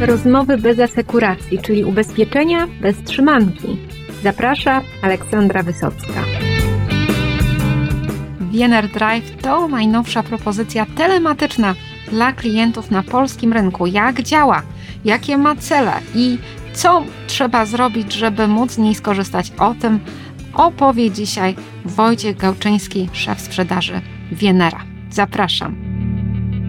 Rozmowy bez asekuracji, czyli ubezpieczenia bez trzymanki. Zaprasza Aleksandra Wysocka. Wiener Drive to najnowsza propozycja telematyczna dla klientów na polskim rynku. Jak działa, jakie ma cele i co trzeba zrobić, żeby móc z niej skorzystać. O tym opowie dzisiaj Wojciech Gałczyński, szef sprzedaży Wienera. Zapraszam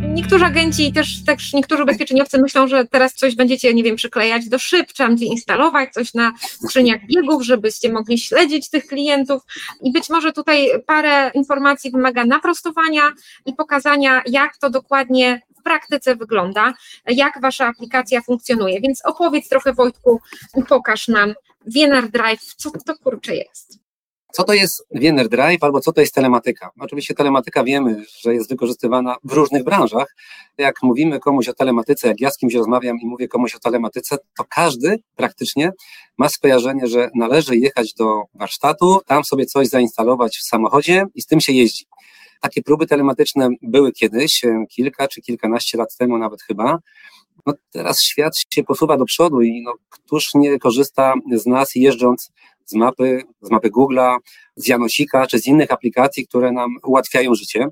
niektórzy agenci też, też niektórzy ubezpieczeniowcy myślą, że teraz coś będziecie, nie wiem, przyklejać do szyb, czy tam instalować coś na skrzyniach biegów, żebyście mogli śledzić tych klientów i być może tutaj parę informacji wymaga naprostowania i pokazania, jak to dokładnie w praktyce wygląda, jak wasza aplikacja funkcjonuje. Więc opowiedz trochę Wojtku i pokaż nam VNR Drive, co to kurczę jest. Co to jest VNR Drive albo co to jest telematyka? Oczywiście telematyka wiemy, że jest wykorzystywana w różnych branżach. Jak mówimy komuś o telematyce, jak ja z kimś rozmawiam i mówię komuś o telematyce, to każdy praktycznie ma skojarzenie, że należy jechać do warsztatu, tam sobie coś zainstalować w samochodzie i z tym się jeździ. Takie próby telematyczne były kiedyś, kilka czy kilkanaście lat temu nawet chyba. No teraz świat się posuwa do przodu i no, któż nie korzysta z nas jeżdżąc z mapy, z mapy Google'a, z Janosika, czy z innych aplikacji, które nam ułatwiają życie.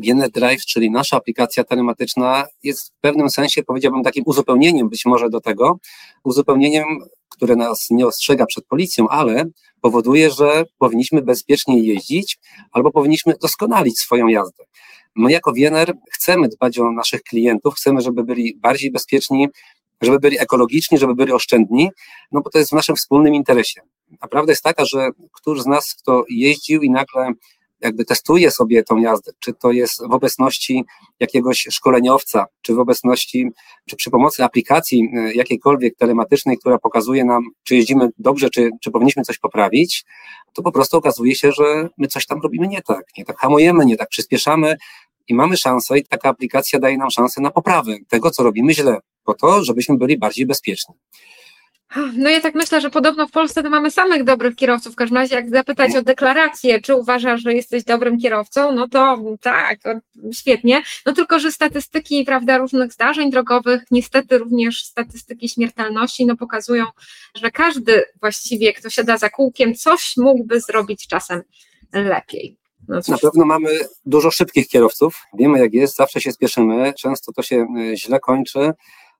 Viennet Drive, czyli nasza aplikacja telematyczna, jest w pewnym sensie, powiedziałbym, takim uzupełnieniem być może do tego, uzupełnieniem, które nas nie ostrzega przed policją, ale powoduje, że powinniśmy bezpiecznie jeździć albo powinniśmy doskonalić swoją jazdę. My jako Wiener chcemy dbać o naszych klientów, chcemy, żeby byli bardziej bezpieczni, żeby byli ekologiczni, żeby byli oszczędni, no bo to jest w naszym wspólnym interesie. A prawda jest taka, że któż z nas, kto jeździł i nagle jakby testuje sobie tą jazdę, czy to jest w obecności jakiegoś szkoleniowca, czy w obecności, czy przy pomocy aplikacji e, jakiejkolwiek telematycznej, która pokazuje nam, czy jeździmy dobrze, czy, czy powinniśmy coś poprawić, to po prostu okazuje się, że my coś tam robimy nie tak, nie tak hamujemy, nie tak przyspieszamy i mamy szansę i taka aplikacja daje nam szansę na poprawę tego, co robimy źle, po to, żebyśmy byli bardziej bezpieczni. No ja tak myślę, że podobno w Polsce to mamy samych dobrych kierowców. W każdym razie, jak zapytać o deklarację, czy uważasz, że jesteś dobrym kierowcą, no to tak, świetnie. No tylko, że statystyki, prawda, różnych zdarzeń drogowych, niestety również statystyki śmiertelności, no pokazują, że każdy właściwie, kto siada za kółkiem, coś mógłby zrobić czasem lepiej. No Na pewno mamy dużo szybkich kierowców. Wiemy, jak jest, zawsze się spieszymy, często to się e, źle kończy.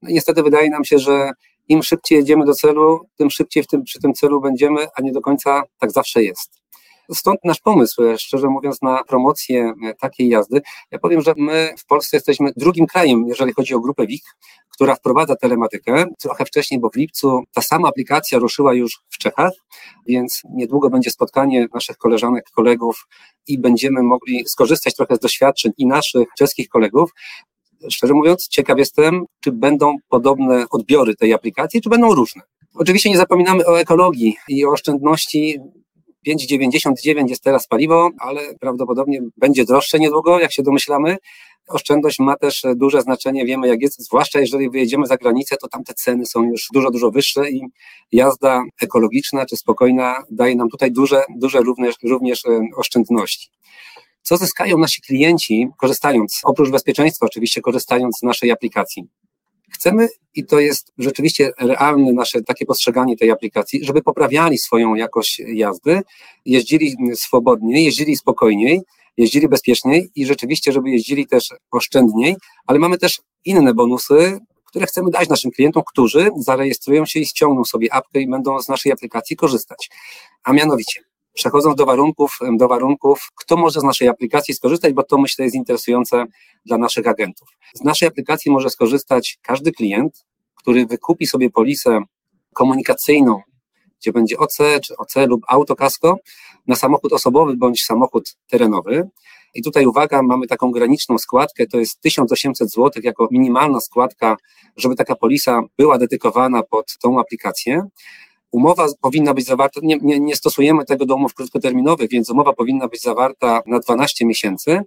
No niestety wydaje nam się, że im szybciej jedziemy do celu, tym szybciej w tym, przy tym celu będziemy, a nie do końca tak zawsze jest. Stąd nasz pomysł, szczerze mówiąc, na promocję e, takiej jazdy. Ja powiem, że my w Polsce jesteśmy drugim krajem, jeżeli chodzi o grupę WIK, która wprowadza telematykę. Trochę wcześniej, bo w lipcu ta sama aplikacja ruszyła już w Czechach, więc niedługo będzie spotkanie naszych koleżanek, kolegów i będziemy mogli skorzystać trochę z doświadczeń i naszych czeskich kolegów szczerze mówiąc, ciekaw jestem, czy będą podobne odbiory tej aplikacji, czy będą różne. Oczywiście nie zapominamy o ekologii i o oszczędności. 5,99 jest teraz paliwo, ale prawdopodobnie będzie droższe niedługo, jak się domyślamy. Oszczędność ma też duże znaczenie, wiemy jak jest, zwłaszcza jeżeli wyjedziemy za granicę, to tam te ceny są już dużo, dużo wyższe i jazda ekologiczna czy spokojna daje nam tutaj duże, duże również, również e, oszczędności. Co zyskają nasi klienci, korzystając, oprócz bezpieczeństwa, oczywiście, korzystając z naszej aplikacji? Chcemy, i to jest rzeczywiście realne nasze takie postrzeganie tej aplikacji, żeby poprawiali swoją jakość jazdy, jeździli swobodniej, jeździli spokojniej, jeździli bezpieczniej i rzeczywiście, żeby jeździli też oszczędniej, ale mamy też inne bonusy, które chcemy dać naszym klientom, którzy zarejestrują się i ściągną sobie apkę i będą z naszej aplikacji korzystać. A mianowicie, Przechodząc do warunków, do warunków, kto może z naszej aplikacji skorzystać, bo to myślę jest interesujące dla naszych agentów. Z naszej aplikacji może skorzystać każdy klient, który wykupi sobie polisę komunikacyjną, gdzie będzie OC, czy OC lub autokasko na samochód osobowy bądź samochód terenowy. I tutaj uwaga, mamy taką graniczną składkę, to jest 1800 zł jako minimalna składka, żeby taka polisa była dedykowana pod tą aplikację. Umowa powinna być zawarta, nie, nie, nie stosujemy tego do umów krótkoterminowych, więc umowa powinna być zawarta na 12 miesięcy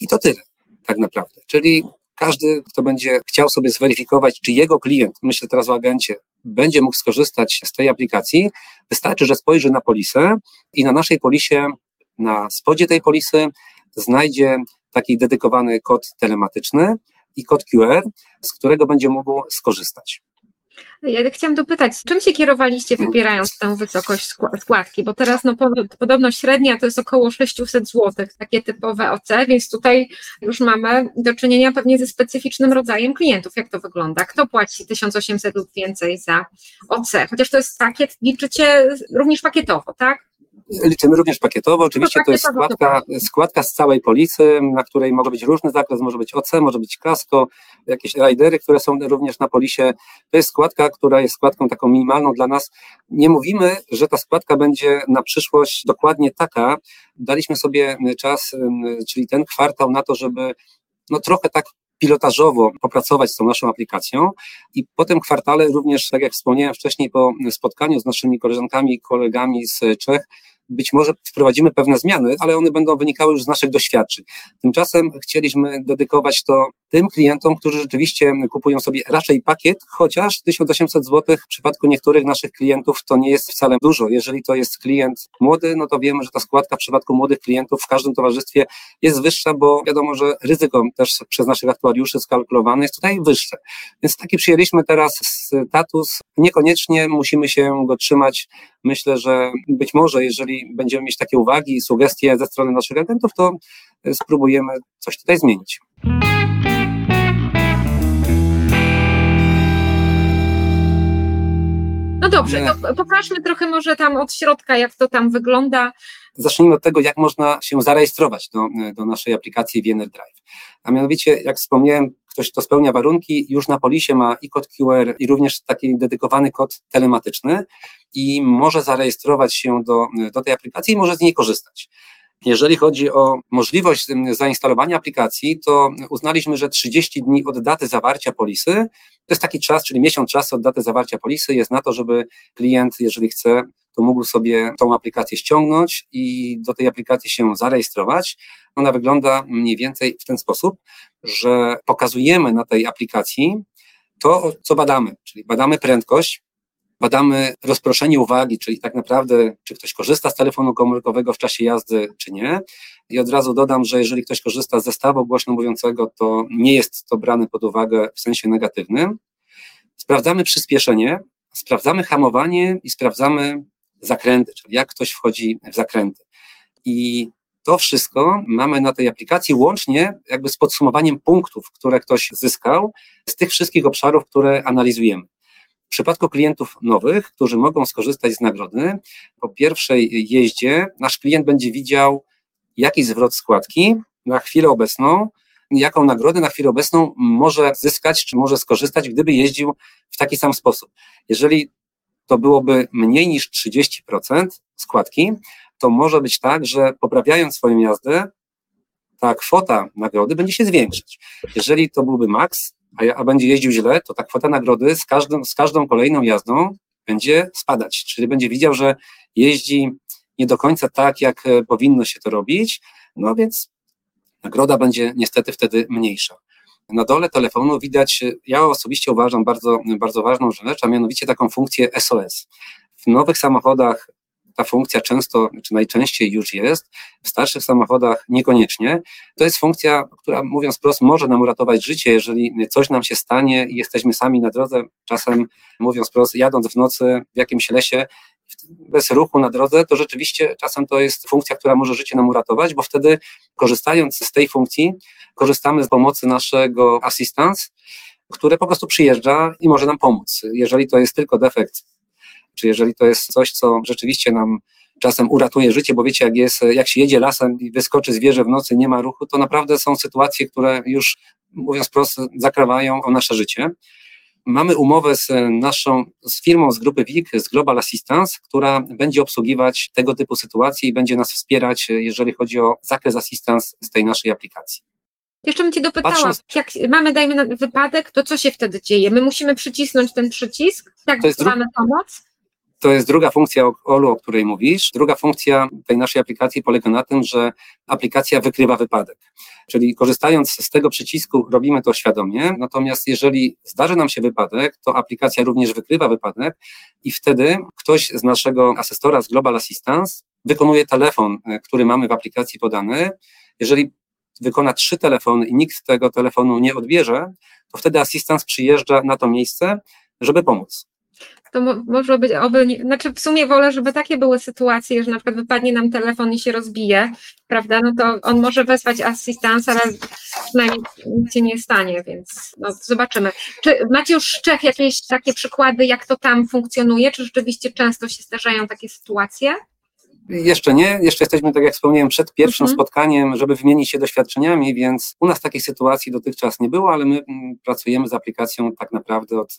i to tyle, tak naprawdę. Czyli każdy, kto będzie chciał sobie zweryfikować, czy jego klient, myślę teraz o agencie, będzie mógł skorzystać z tej aplikacji, wystarczy, że spojrzy na polisę i na naszej polisie, na spodzie tej polisy znajdzie taki dedykowany kod telematyczny i kod QR, z którego będzie mógł skorzystać. Ja chciałam dopytać, czym się kierowaliście wybierając tę wysokość składki? Bo teraz no, podobno średnia to jest około 600 zł, takie typowe OC, więc tutaj już mamy do czynienia pewnie ze specyficznym rodzajem klientów. Jak to wygląda? Kto płaci 1800 lub więcej za OC? Chociaż to jest pakiet, liczycie również pakietowo, tak? Liczymy również pakietowo. Oczywiście to jest składka, składka z całej polisy, na której może być różny zakres, może być OC, może być kasko, jakieś ridery, które są również na polisie. To jest składka, która jest składką taką minimalną dla nas. Nie mówimy, że ta składka będzie na przyszłość dokładnie taka. Daliśmy sobie czas, czyli ten kwartał na to, żeby no trochę tak pilotażowo popracować z tą naszą aplikacją i po tym kwartale również, tak jak wspomniałem wcześniej, po spotkaniu z naszymi koleżankami i kolegami z Czech, być może wprowadzimy pewne zmiany, ale one będą wynikały już z naszych doświadczeń. Tymczasem chcieliśmy dedykować to tym klientom, którzy rzeczywiście kupują sobie raczej pakiet, chociaż 1800 zł w przypadku niektórych naszych klientów to nie jest wcale dużo. Jeżeli to jest klient młody, no to wiemy, że ta składka w przypadku młodych klientów w każdym towarzystwie jest wyższa, bo wiadomo, że ryzyko też przez naszych aktuariuszy skalkulowane jest tutaj wyższe. Więc taki przyjęliśmy teraz status. Niekoniecznie musimy się go trzymać. Myślę, że być może, jeżeli będziemy mieć takie uwagi i sugestie ze strony naszych agentów, to spróbujemy coś tutaj zmienić. No dobrze, to pokażmy trochę może tam od środka, jak to tam wygląda. Zacznijmy od tego, jak można się zarejestrować do, do naszej aplikacji VNR Drive. A mianowicie, jak wspomniałem, ktoś, kto spełnia warunki, już na polisie ma i kod QR, i również taki dedykowany kod telematyczny i może zarejestrować się do, do tej aplikacji i może z niej korzystać. Jeżeli chodzi o możliwość zainstalowania aplikacji, to uznaliśmy, że 30 dni od daty zawarcia polisy, to jest taki czas, czyli miesiąc czasu od daty zawarcia polisy jest na to, żeby klient, jeżeli chce, to mógł sobie tą aplikację ściągnąć i do tej aplikacji się zarejestrować. Ona wygląda mniej więcej w ten sposób, że pokazujemy na tej aplikacji to, co badamy, czyli badamy prędkość, badamy rozproszenie uwagi, czyli tak naprawdę, czy ktoś korzysta z telefonu komórkowego w czasie jazdy, czy nie. I od razu dodam, że jeżeli ktoś korzysta z zestawu głośno mówiącego, to nie jest to brane pod uwagę w sensie negatywnym. Sprawdzamy przyspieszenie, sprawdzamy hamowanie i sprawdzamy zakręty, czyli jak ktoś wchodzi w zakręty. I to wszystko mamy na tej aplikacji łącznie jakby z podsumowaniem punktów, które ktoś zyskał z tych wszystkich obszarów, które analizujemy. W przypadku klientów nowych, którzy mogą skorzystać z nagrody, po pierwszej jeździe nasz klient będzie widział, jaki zwrot składki na chwilę obecną, jaką nagrodę na chwilę obecną może zyskać, czy może skorzystać, gdyby jeździł w taki sam sposób. Jeżeli to byłoby mniej niż 30% składki, to może być tak, że poprawiając swoją jazdę, ta kwota nagrody będzie się zwiększać. Jeżeli to byłby maks, a, a będzie jeździł źle, to ta kwota nagrody z każdą, z każdą kolejną jazdą będzie spadać. Czyli będzie widział, że jeździ nie do końca tak, jak e, powinno się to robić, no więc nagroda będzie niestety wtedy mniejsza. Na dole telefonu widać, e, ja osobiście uważam bardzo, bardzo ważną rzecz, a mianowicie taką funkcję SOS. W nowych samochodach ta funkcja często, czy najczęściej już jest, w starszych samochodach niekoniecznie. To jest funkcja, która mówiąc prosto, może nam uratować życie, jeżeli coś nam się stanie i jesteśmy sami na drodze, czasem mówiąc prosto, jadąc w nocy w jakimś lesie, bez ruchu na drodze, to rzeczywiście czasem to jest funkcja, która może życie nam uratować, bo wtedy korzystając z tej funkcji, korzystamy z pomocy naszego assistance, które po prostu przyjeżdża i może nam pomóc. Jeżeli to jest tylko defekt czy jeżeli to jest coś, co rzeczywiście nam czasem uratuje życie, bo wiecie, jak jest, jak się jedzie lasem i wyskoczy zwierzę w nocy, nie ma ruchu, to naprawdę są sytuacje, które już, mówiąc prosto, zakrawają o nasze życie. Mamy umowę z naszą, z firmą z grupy WIG, z Global Assistance, która będzie obsługiwać tego typu sytuacje i będzie nas wspierać, jeżeli chodzi o zakres assistance z tej naszej aplikacji. Jeszcze bym Cię dopytała, Patrząc... jak mamy, dajmy wypadek, to co się wtedy dzieje? My musimy przycisnąć ten przycisk, tak, mamy pomoc? To jest druga funkcja OLU, o której mówisz. Druga funkcja tej naszej aplikacji polega na tym, że aplikacja wykrywa wypadek. Czyli korzystając z tego przycisku robimy to świadomie, natomiast jeżeli zdarzy nam się wypadek, to aplikacja również wykrywa wypadek i wtedy ktoś z naszego asestora z Global Assistance wykonuje telefon, e, który mamy w aplikacji podany. Jeżeli wykona trzy telefony i nikt tego telefonu nie odbierze, to wtedy assistance przyjeżdża na to miejsce żeby pomóc to mo może być, oby, nie, znaczy w sumie wolę, żeby takie były sytuacje, że na przykład wypadnie nam telefon i się rozbije, prawda, no to on może wezwać asystans, ale przynajmniej nic się nie stanie, więc no, zobaczymy. Czy macie już z Czech jakieś takie przykłady, jak to tam funkcjonuje, czy rzeczywiście często się zdarzają takie sytuacje? Jeszcze nie, jeszcze jesteśmy, tak jak wspomniałem, przed pierwszym mhm. spotkaniem, żeby wymienić się doświadczeniami, więc u nas takich sytuacji dotychczas nie było, ale my mm, pracujemy z aplikacją tak naprawdę od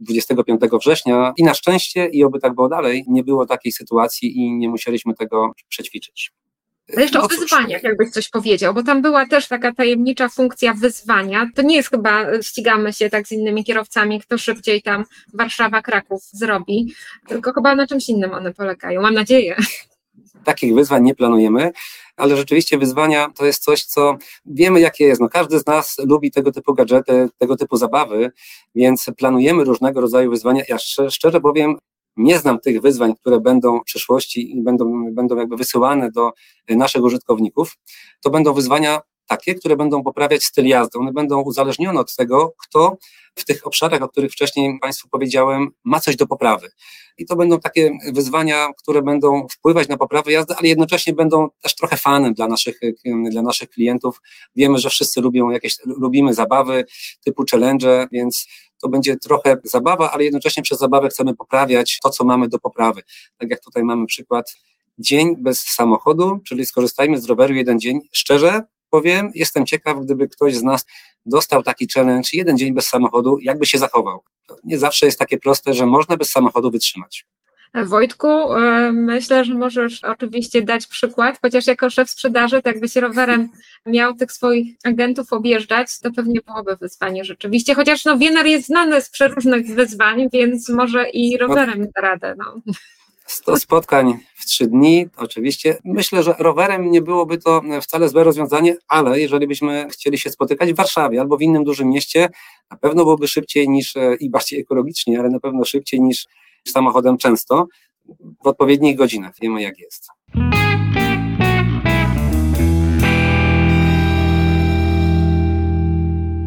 25 września i na szczęście, i oby tak było dalej, nie było takiej sytuacji i nie musieliśmy tego przećwiczyć. A jeszcze no o wyzwaniach, jakbyś coś powiedział, bo tam była też taka tajemnicza funkcja wyzwania. To nie jest chyba, e, ścigamy się tak z innymi kierowcami, kto szybciej tam Warszawa, Kraków zrobi, tylko chyba na czymś innym one polegają, mam nadzieję. Takich wyzwań nie planujemy, ale rzeczywiście wyzwania to jest coś, co wiemy, jakie jest. No, każdy z nas lubi tego typu gadżety, tego typu zabawy, więc planujemy różnego rodzaju wyzwania. Ja szczerze powiem, nie znam tych wyzwań, które będą w przyszłości i będą, będą jakby wysyłane do naszych użytkowników. To będą wyzwania takie, które będą poprawiać styl jazdy. One będą uzależnione od tego, kto w tych obszarach, o których wcześniej Państwu powiedziałem, ma coś do poprawy. I to będą takie wyzwania, które będą wpływać na poprawę jazdy, ale jednocześnie będą też trochę fanem dla naszych, dla naszych klientów. Wiemy, że wszyscy lubią jakieś, lubimy zabawy typu challenge, więc to będzie trochę zabawa, ale jednocześnie przez zabawę chcemy poprawiać to, co mamy do poprawy. Tak jak tutaj mamy przykład dzień bez samochodu, czyli skorzystajmy z roweru jeden dzień. Szczerze, powiem, jestem ciekaw, gdyby ktoś z nas dostał taki challenge jeden dzień bez samochodu, jakby się zachował. To nie zawsze jest takie proste, że można bez samochodu wytrzymać. Wojtku, e, myślę, że możesz oczywiście dać przykład, chociaż jako szef sprzedaży, tak byś rowerem miał tych swoich agentów objeżdżać, to pewnie byłoby wyzwanie rzeczywiście, chociaż no Wiener jest znany z przeróżnych wyzwań, więc może i rowerem da radę. No. 100 spotkań w 3 dni, oczywiście. Myślę, że rowerem nie byłoby to wcale złe rozwiązanie, ale jeżeli byśmy chcieli się spotykać w Warszawie albo w innym dużym mieście, na pewno byłoby szybciej niż e, i bardziej ekologicznie, ale na pewno szybciej niż samochodem często w odpowiednich godzinach. Wiemy jak jest.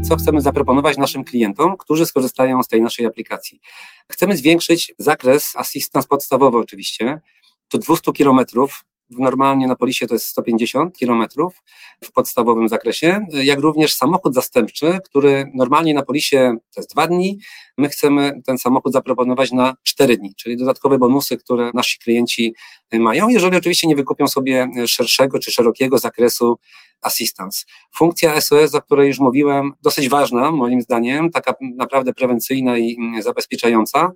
Co chcemy zaproponować naszym klientom, którzy skorzystają z tej naszej aplikacji. Chcemy zwiększyć zakres assistance podstawowy oczywiście, do 200 kilometrów Normalnie na polisie to jest 150 km w podstawowym zakresie, jak również samochód zastępczy, który normalnie na polisie to jest dwa dni. My chcemy ten samochód zaproponować na 4 dni, czyli dodatkowe bonusy, które nasi klienci mają, jeżeli oczywiście nie wykupią sobie szerszego czy szerokiego zakresu assistance. Funkcja SOS, o której już mówiłem, dosyć ważna moim zdaniem, taka naprawdę prewencyjna i zabezpieczająca.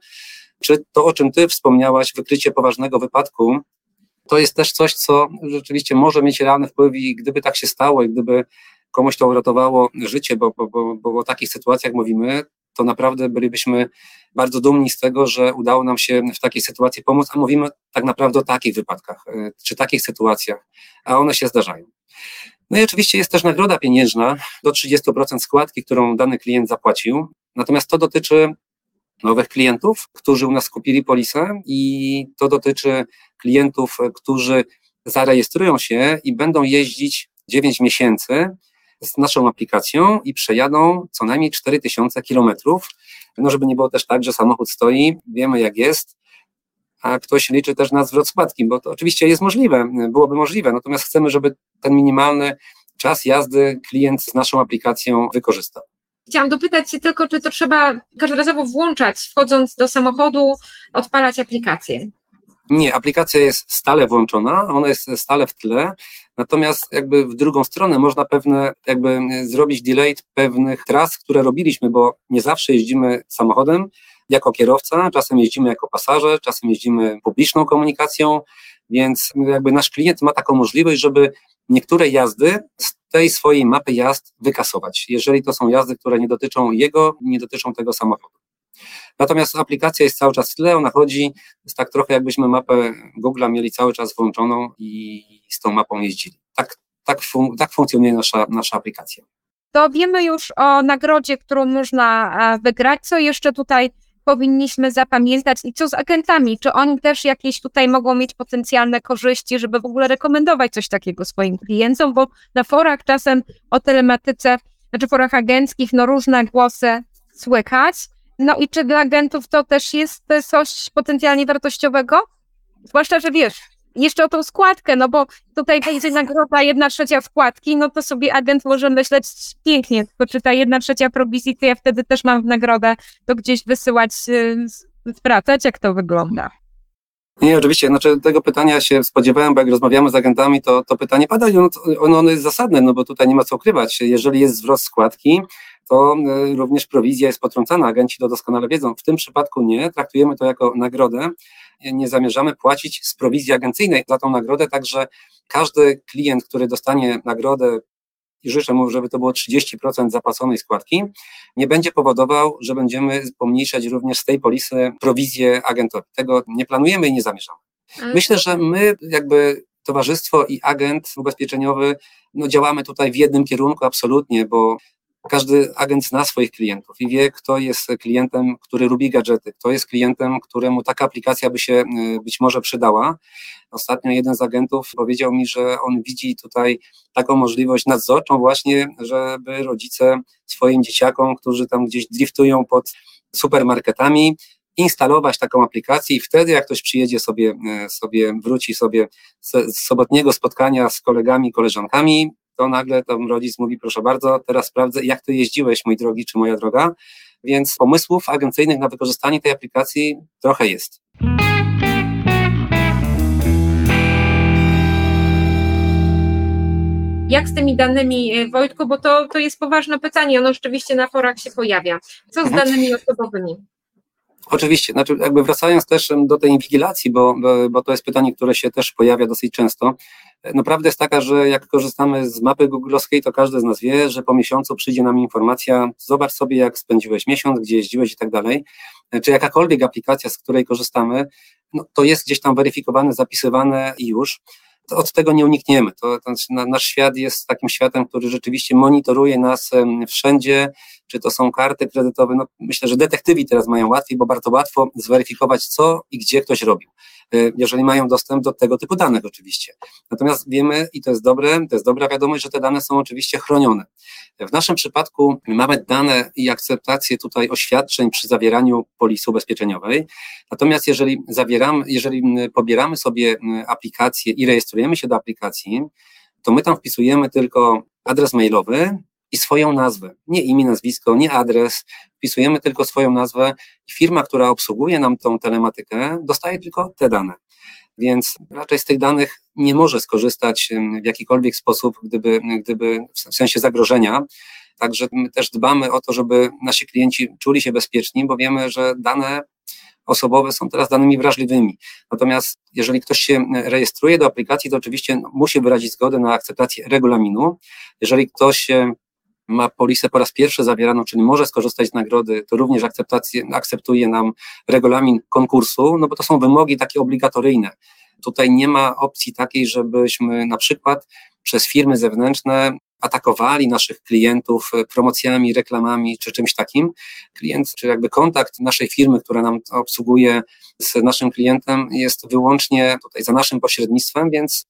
Czy to, o czym Ty wspomniałaś, wykrycie poważnego wypadku, to jest też coś, co rzeczywiście może mieć realny wpływ i gdyby tak się stało i gdyby komuś to uratowało życie, bo, bo, bo, bo o takich sytuacjach mówimy, to naprawdę bylibyśmy bardzo dumni z tego, że udało nam się w takiej sytuacji pomóc, a mówimy tak naprawdę o takich wypadkach, e, czy takich sytuacjach, a one się zdarzają. No i oczywiście jest też nagroda pieniężna do 30% składki, którą dany klient zapłacił. Natomiast to dotyczy nowych klientów, którzy u nas kupili polisę i to dotyczy klientów, którzy zarejestrują się i będą jeździć 9 miesięcy z naszą aplikacją i przejadą co najmniej 4000 kilometrów. No, żeby nie było też tak, że samochód stoi, wiemy jak jest, a ktoś liczy też na zwrot składki, bo to oczywiście jest możliwe, byłoby możliwe, natomiast chcemy, żeby ten minimalny czas jazdy klient z naszą aplikacją wykorzystał. Chciałam dopytać się tylko, czy to trzeba każdorazowo włączać, wchodząc do samochodu, odpalać aplikację? Nie, aplikacja jest stale włączona, ona jest stale w tle, natomiast jakby w drugą stronę można pewne, jakby zrobić delay pewnych tras, które robiliśmy, bo nie zawsze jeździmy samochodem jako kierowca, czasem jeździmy jako pasażer, czasem jeździmy publiczną komunikacją, więc jakby nasz klient ma taką możliwość, żeby niektóre jazdy z tej swojej mapy jazd wykasować, jeżeli to są jazdy, które nie dotyczą jego, nie dotyczą tego samochodu. Natomiast aplikacja jest cały czas w tle, ona chodzi, jest tak trochę jakbyśmy mapę Google'a mieli cały czas włączoną i z tą mapą jeździli. Tak, tak, fun tak funkcjonuje nasza, nasza aplikacja. To wiemy już o nagrodzie, którą można e, wygrać. Co jeszcze tutaj powinniśmy zapamiętać i co z agentami? Czy oni też jakieś tutaj mogą mieć potencjalne korzyści, żeby w ogóle rekomendować coś takiego swoim klientom? Bo na forach czasem o telematyce, znaczy forach agenckich, no różne głosy słychać No i czy dla agentów to też jest coś potencjalnie wartościowego? Zwłaszcza, że wiesz, jeszcze o tą składkę, no bo tutaj będzie nagroda jedna trzecia składki, no to sobie agent może myśleć pięknie, tylko czy ta jedna trzecia prowizji, to ja wtedy też mam w nagrodę to gdzieś wysyłać, y, sprawdzać, jak to wygląda. Nie, oczywiście, znaczy tego pytania się spodziewałem, bo jak rozmawiamy z agentami, to, to pytanie pada i ono, ono, ono jest zasadne, no bo tutaj nie ma co ukrywać. Jeżeli jest wzrost składki, to y, również prowizja jest potrącana, agenci to doskonale wiedzą. W tym przypadku nie, traktujemy to jako nagrodę. Nie zamierzamy płacić z prowizji agencyjnej za tą nagrodę, także każdy klient, który dostanie nagrodę i życzę mu, żeby to było 30% zapłaconej składki, nie będzie powodował, że będziemy pomniejszać również z tej polisy prowizję agentowi. Tego nie planujemy i nie zamierzamy. Myślę, że my jakby towarzystwo i agent ubezpieczeniowy no, działamy tutaj w jednym kierunku absolutnie, bo każdy agent zna swoich klientów i wie, kto jest klientem, który lubi gadżety, kto jest klientem, któremu taka aplikacja by się e, być może przydała. Ostatnio jeden z agentów powiedział mi, że on widzi tutaj taką możliwość nadzorczą właśnie, żeby rodzice swoim dzieciakom, którzy tam gdzieś driftują pod supermarketami, instalować taką aplikację i wtedy jak ktoś przyjedzie sobie, e, sobie wróci sobie z sobotniego spotkania z kolegami, koleżankami, to nagle tam rodzic mówi, proszę bardzo, teraz sprawdzę, jak ty jeździłeś, mój drogi czy moja droga. Więc pomysłów agencyjnych na wykorzystanie tej aplikacji trochę jest. Jak z tymi danymi, e, Wojtku, bo to, to jest poważne pytanie, ono rzeczywiście na forach się pojawia. Co z mhm. danymi osobowymi? Oczywiście, znaczy jakby wracając też do tej inwigilacji, bo, bo to jest pytanie, które się też pojawia dosyć często. No prawda jest taka, że jak korzystamy z mapy googlowskiej, to każdy z nas wie, że po miesiącu przyjdzie nam informacja, zobacz sobie jak spędziłeś miesiąc, gdzie jeździłeś i tak dalej. Czy jakakolwiek aplikacja, z której korzystamy, no, to jest gdzieś tam weryfikowane, zapisywane i już od tego nie unikniemy. To, to, nasz świat jest takim światem, który rzeczywiście monitoruje nas wszędzie, czy to są karty kredytowe. No, myślę, że detektywi teraz mają łatwiej, bo bardzo łatwo zweryfikować, co i gdzie ktoś robił, jeżeli mają dostęp do tego typu danych oczywiście. Natomiast wiemy, i to jest dobre, to jest dobra wiadomość, że te dane są oczywiście chronione. W naszym przypadku mamy dane i akceptację tutaj oświadczeń przy zawieraniu polisy ubezpieczeniowej. Natomiast jeżeli zawieramy, jeżeli pobieramy sobie aplikację i rejestrujemy się do aplikacji, to my tam wpisujemy tylko adres mailowy, i swoją nazwę. Nie imię, nazwisko, nie adres. Wpisujemy tylko swoją nazwę i firma, która obsługuje nam tą telematykę, dostaje tylko te dane. Więc raczej z tych danych nie może skorzystać w jakikolwiek sposób, gdyby, gdyby w sensie zagrożenia. Także my też dbamy o to, żeby nasi klienci czuli się bezpieczni, bo wiemy, że dane osobowe są teraz danymi wrażliwymi. Natomiast jeżeli ktoś się rejestruje do aplikacji, to oczywiście musi wyrazić zgodę na akceptację regulaminu. Jeżeli ktoś ma polisę po raz pierwszy zawieraną, czyli może skorzystać z nagrody, to również akceptuje nam regulamin konkursu, no bo to są wymogi takie obligatoryjne. Tutaj nie ma opcji takiej, żebyśmy na przykład przez firmy zewnętrzne atakowali naszych klientów promocjami, reklamami czy czymś takim. Klient, czy jakby kontakt naszej firmy, która nam obsługuje z naszym klientem jest wyłącznie tutaj za naszym pośrednictwem, więc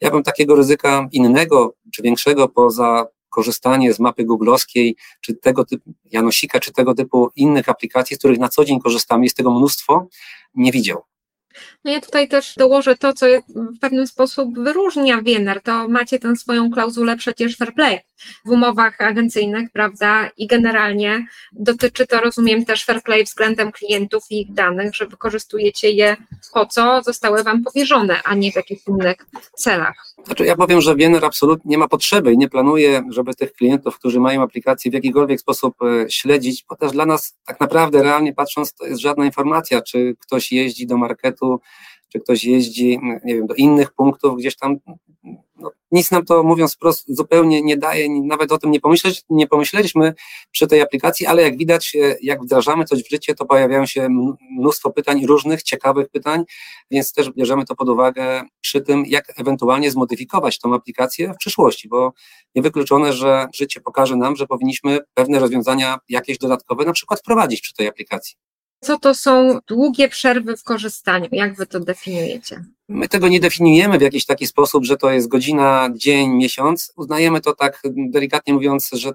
ja bym takiego ryzyka innego czy większego poza korzystanie z mapy googlowskiej, czy tego typu Janosika, czy tego typu innych aplikacji, z których na co dzień korzystamy, jest tego mnóstwo, nie widział. No ja tutaj też dołożę to, co w pewien sposób wyróżnia Wiener, to macie tę swoją klauzulę przecież fair play w umowach agencyjnych, prawda, i generalnie dotyczy to, rozumiem, też fair play względem klientów i ich danych, że wykorzystujecie je po co zostały Wam powierzone, a nie w jakichś innych celach. Znaczy ja powiem, że Wiener absolutnie nie ma potrzeby i nie planuje, żeby tych klientów, którzy mają aplikację w jakikolwiek sposób e, śledzić, bo też dla nas tak naprawdę realnie patrząc to jest żadna informacja, czy ktoś jeździ do marketu, czy ktoś jeździ, nie wiem, do innych punktów gdzieś tam, no, nic nam to mówiąc wprost zupełnie nie daje, nawet o tym nie, pomyśleć, nie pomyśleliśmy przy tej aplikacji, ale jak widać, e, jak wdrażamy coś w życie, to pojawiają się mnóstwo pytań, różnych, ciekawych pytań, więc też bierzemy to pod uwagę przy tym, jak ewentualnie zmodyfikować tą aplikację w przyszłości, bo niewykluczone, że życie pokaże nam, że powinniśmy pewne rozwiązania jakieś dodatkowe na przykład wprowadzić przy tej aplikacji. Co to są długie przerwy w korzystaniu? Jak wy to definiujecie? My tego nie definiujemy w jakiś taki sposób, że to jest godzina, dzień, miesiąc. Uznajemy to tak delikatnie mówiąc, że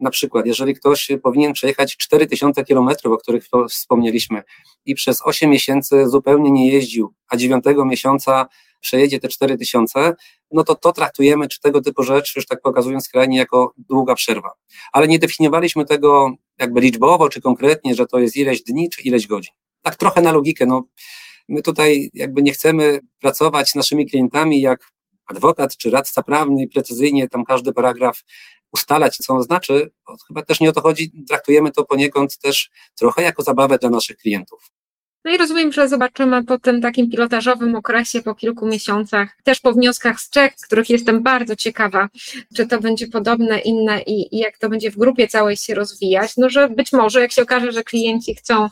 Na przykład, jeżeli ktoś powinien przejechać 4000 kilometrów, o których wspomnieliśmy, i przez 8 miesięcy zupełnie nie jeździł, a 9 miesiąca przejedzie te 4000, no to to traktujemy, czy tego typu rzeczy, już tak pokazując skrajnie, jako długa przerwa. Ale nie definiowaliśmy tego jakby liczbowo, czy konkretnie, że to jest ileś dni, czy ileś godzin. Tak trochę na logikę, no my tutaj jakby nie chcemy pracować z naszymi klientami jak adwokat czy radca prawny i precyzyjnie tam każdy paragraf ustalać, co on znaczy, chyba też nie o to chodzi, traktujemy to poniekąd też trochę jako zabawę dla naszych klientów. No i rozumiem, że zobaczymy po tym takim pilotażowym okresie, po kilku miesiącach, też po wnioskach z Czech, których jestem bardzo ciekawa, czy to będzie podobne, inne i, i, jak to będzie w grupie całej się rozwijać. No, że być może, jak się okaże, że klienci chcą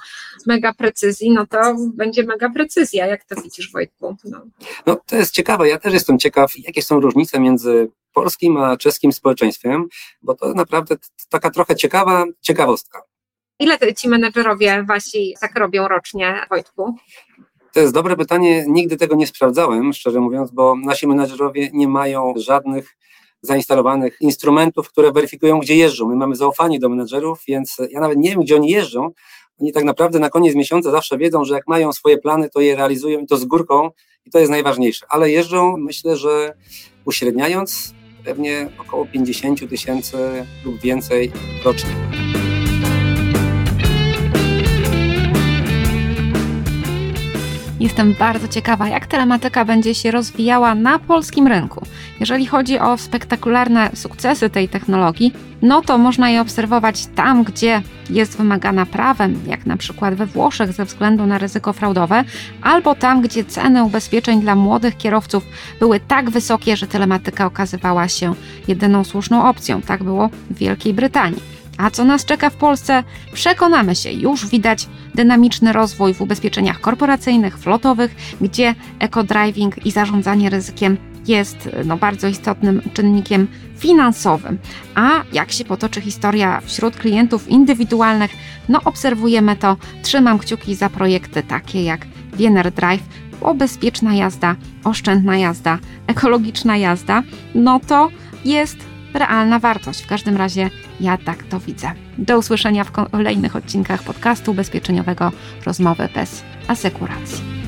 mega precyzji, no to będzie mega precyzja. Jak to widzisz, Wojtku? No. no to jest ciekawe. Ja też jestem ciekaw, jakie są różnice między polskim a czeskim społeczeństwem, bo to naprawdę taka trochę ciekawa ciekawostka. Ile ci menedżerowie wasi tak robią rocznie, Wojtku? To jest dobre pytanie. Nigdy tego nie sprawdzałem, szczerze mówiąc, bo nasi menedżerowie nie mają żadnych zainstalowanych instrumentów, które weryfikują, gdzie jeżdżą. My mamy zaufanie do menedżerów, więc ja nawet nie wiem, gdzie oni jeżdżą. Oni tak naprawdę na koniec miesiąca zawsze wiedzą, że jak mają swoje plany, to je realizują i to z górką i to jest najważniejsze. Ale jeżdżą, myślę, że uśredniając, pewnie około 50 tysięcy lub więcej rocznie. Jestem bardzo ciekawa, jak telematyka będzie się rozwijała na polskim rynku. Jeżeli chodzi o spektakularne sukcesy tej technologii, no to można je obserwować tam, gdzie jest wymagana prawem, jak na przykład we Włoszech ze względu na ryzyko fraudowe, albo tam, gdzie ceny ubezpieczeń dla młodych kierowców były tak wysokie, że telematyka okazywała się jedyną słuszną opcją. Tak było w Wielkiej Brytanii. A co nas czeka w Polsce? Przekonamy się, już widać dynamiczny rozwój w ubezpieczeniach korporacyjnych, flotowych, gdzie eco-driving i zarządzanie ryzykiem jest no, bardzo istotnym czynnikiem finansowym. A jak się potoczy historia wśród klientów indywidualnych, no obserwujemy to. Trzymam kciuki za projekty takie jak Wiener Drive, bo bezpieczna jazda, oszczędna jazda, ekologiczna jazda, no to jest realna wartość. W każdym razie ja tak to widzę. Do usłyszenia w kolejnych odcinkach podcastu ubezpieczeniowego Rozmowy bez asekuracji.